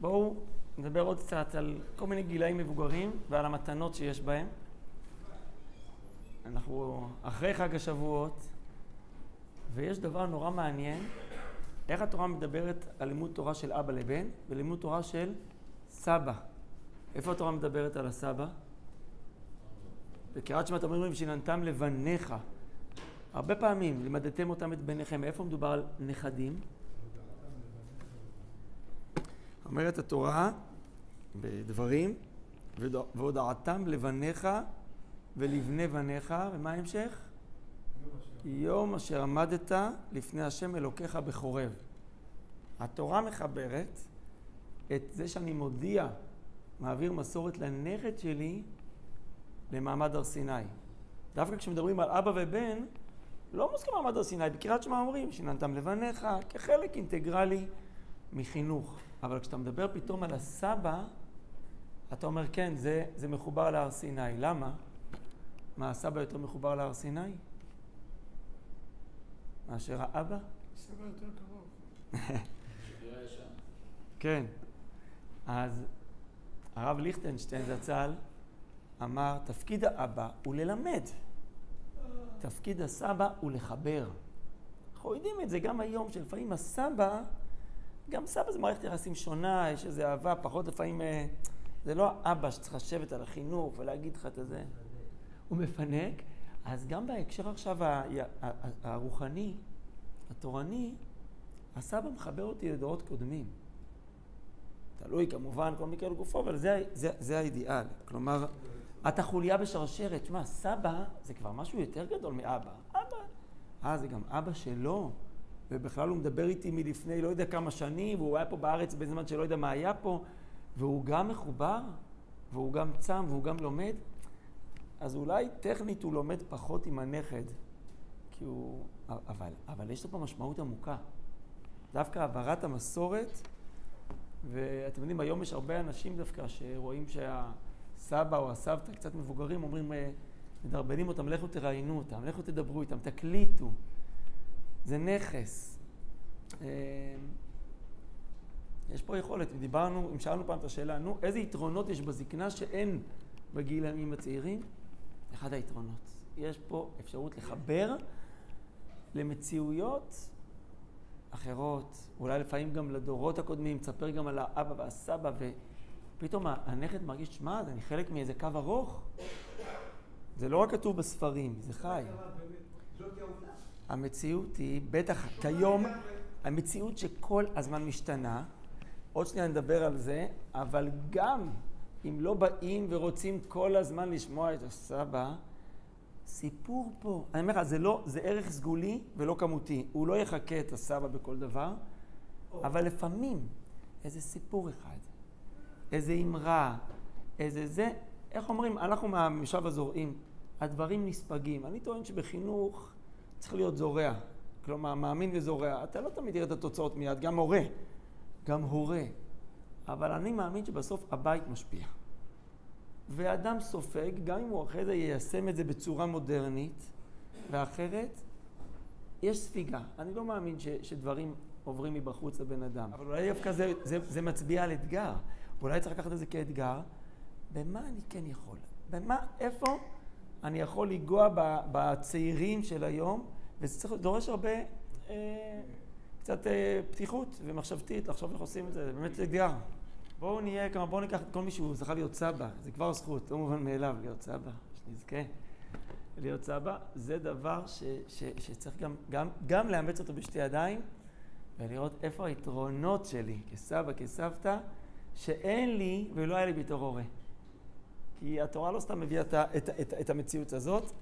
בואו נדבר עוד קצת על כל מיני גילאים מבוגרים ועל המתנות שיש בהם. אנחנו אחרי חג השבועות, ויש דבר נורא מעניין, איך התורה מדברת על לימוד תורה של אבא לבן ולימוד תורה של סבא. איפה התורה מדברת על הסבא? בקריאת שמע אתם אומרים שיננתם לבניך. הרבה פעמים לימדתם אותם את בניכם. איפה מדובר על נכדים? אומרת התורה בדברים, והודעתם לבניך ולבני בניך, ומה ההמשך? יום אשר עמדת לפני השם אלוקיך בחורב. התורה מחברת את זה שאני מודיע, מעביר מסורת לנכד שלי למעמד הר סיני. דווקא כשמדברים על אבא ובן, לא מוזכר מעמד הר סיני, בקריאת שמע אומרים, שיננתם לבניך, כחלק אינטגרלי מחינוך. אבל כשאתה מדבר פתאום על הסבא, אתה אומר, כן, זה, זה מחובר להר סיני. למה? מה, הסבא יותר מחובר להר סיני? מאשר האבא? סבא יותר קרוב. כן. אז הרב ליכטנשטיין זצ"ל אמר, תפקיד האבא הוא ללמד. תפקיד הסבא הוא לחבר. אנחנו יודעים את זה גם היום, שלפעמים הסבא, גם סבא זה מערכת יחסים שונה, יש איזו אהבה, פחות לפעמים, אה, זה לא האבא שצריך לשבת על החינוך ולהגיד לך את זה. הוא מפנק, אז גם בהקשר עכשיו הרוחני, התורני, הסבא מחבר אותי לדורות קודמים. תלוי כמובן כל מקרה לגופו, אבל זה, זה, זה האידיאל. כלומר, אתה חוליה בשרשרת. שמע, סבא זה כבר משהו יותר גדול מאבא. אבא, אה, זה גם אבא שלו, ובכלל הוא מדבר איתי מלפני לא יודע כמה שנים, והוא היה פה בארץ בזמן שלא יודע מה היה פה, והוא גם מחובר, והוא גם צם, והוא גם לומד. אז אולי טכנית הוא לומד פחות עם הנכד, כי הוא... אבל, אבל יש לו פה משמעות עמוקה. דווקא העברת המסורת, ואתם יודעים, היום יש הרבה אנשים דווקא שרואים שהסבא או הסבתא קצת מבוגרים, אומרים, אה, מדרבנים אותם, לכו תראיינו אותם, לכו תדברו איתם, תקליטו. זה נכס. אה, יש פה יכולת, דיברנו, אם שאלנו פעם את השאלה, נו, איזה יתרונות יש בזקנה שאין בגילאים הצעירים? אחד היתרונות. יש פה אפשרות לחבר למציאויות אחרות, אולי לפעמים גם לדורות הקודמים, תספר גם על האבא והסבא, ופתאום הנכד מרגיש, שמע, אני חלק מאיזה קו ארוך. זה לא רק כתוב בספרים, זה חי. המציאות היא, בטח כיום, המציאות שכל הזמן משתנה, עוד שנייה נדבר על זה, אבל גם אם לא באים ורוצים כל הזמן לשמוע את הסבא, סיפור פה. אני אומר לך, זה לא, זה ערך סגולי ולא כמותי. הוא לא יחקה את הסבא בכל דבר, אבל לפעמים איזה סיפור אחד, איזה אמרה, איזה זה, איך אומרים, אנחנו מהמשאב הזורעים, הדברים נספגים. אני טוען שבחינוך צריך להיות זורע. כלומר, מאמין וזורע. אתה לא תמיד תראה את התוצאות מיד, גם הורה. גם הורה. אבל אני מאמין שבסוף הבית משפיע. ואדם סופג, גם אם הוא אחרי זה יישם את זה בצורה מודרנית ואחרת, יש ספיגה. אני לא מאמין ש, שדברים עוברים מבחוץ לבן אדם. אבל אולי דווקא זה, זה, זה מצביע על אתגר. אולי צריך לקחת את זה כאתגר. במה אני כן יכול? במה, איפה אני יכול לנגוע בצעירים של היום? וזה צריך, דורש הרבה, אה, קצת אה, פתיחות ומחשבתית לחשוב איך עושים את זה. זה באמת אתגר. בואו נהיה, כלומר בואו ניקח את כל מי שהוא זכה להיות סבא, זה כבר זכות, לא מובן מאליו להיות סבא, שנזכה להיות סבא, זה דבר ש, ש, שצריך גם, גם, גם לאמץ אותו בשתי ידיים ולראות איפה היתרונות שלי כסבא, כסבתא, שאין לי ולא היה לי בתור הורה. כי התורה לא סתם מביאה את, את, את, את המציאות הזאת,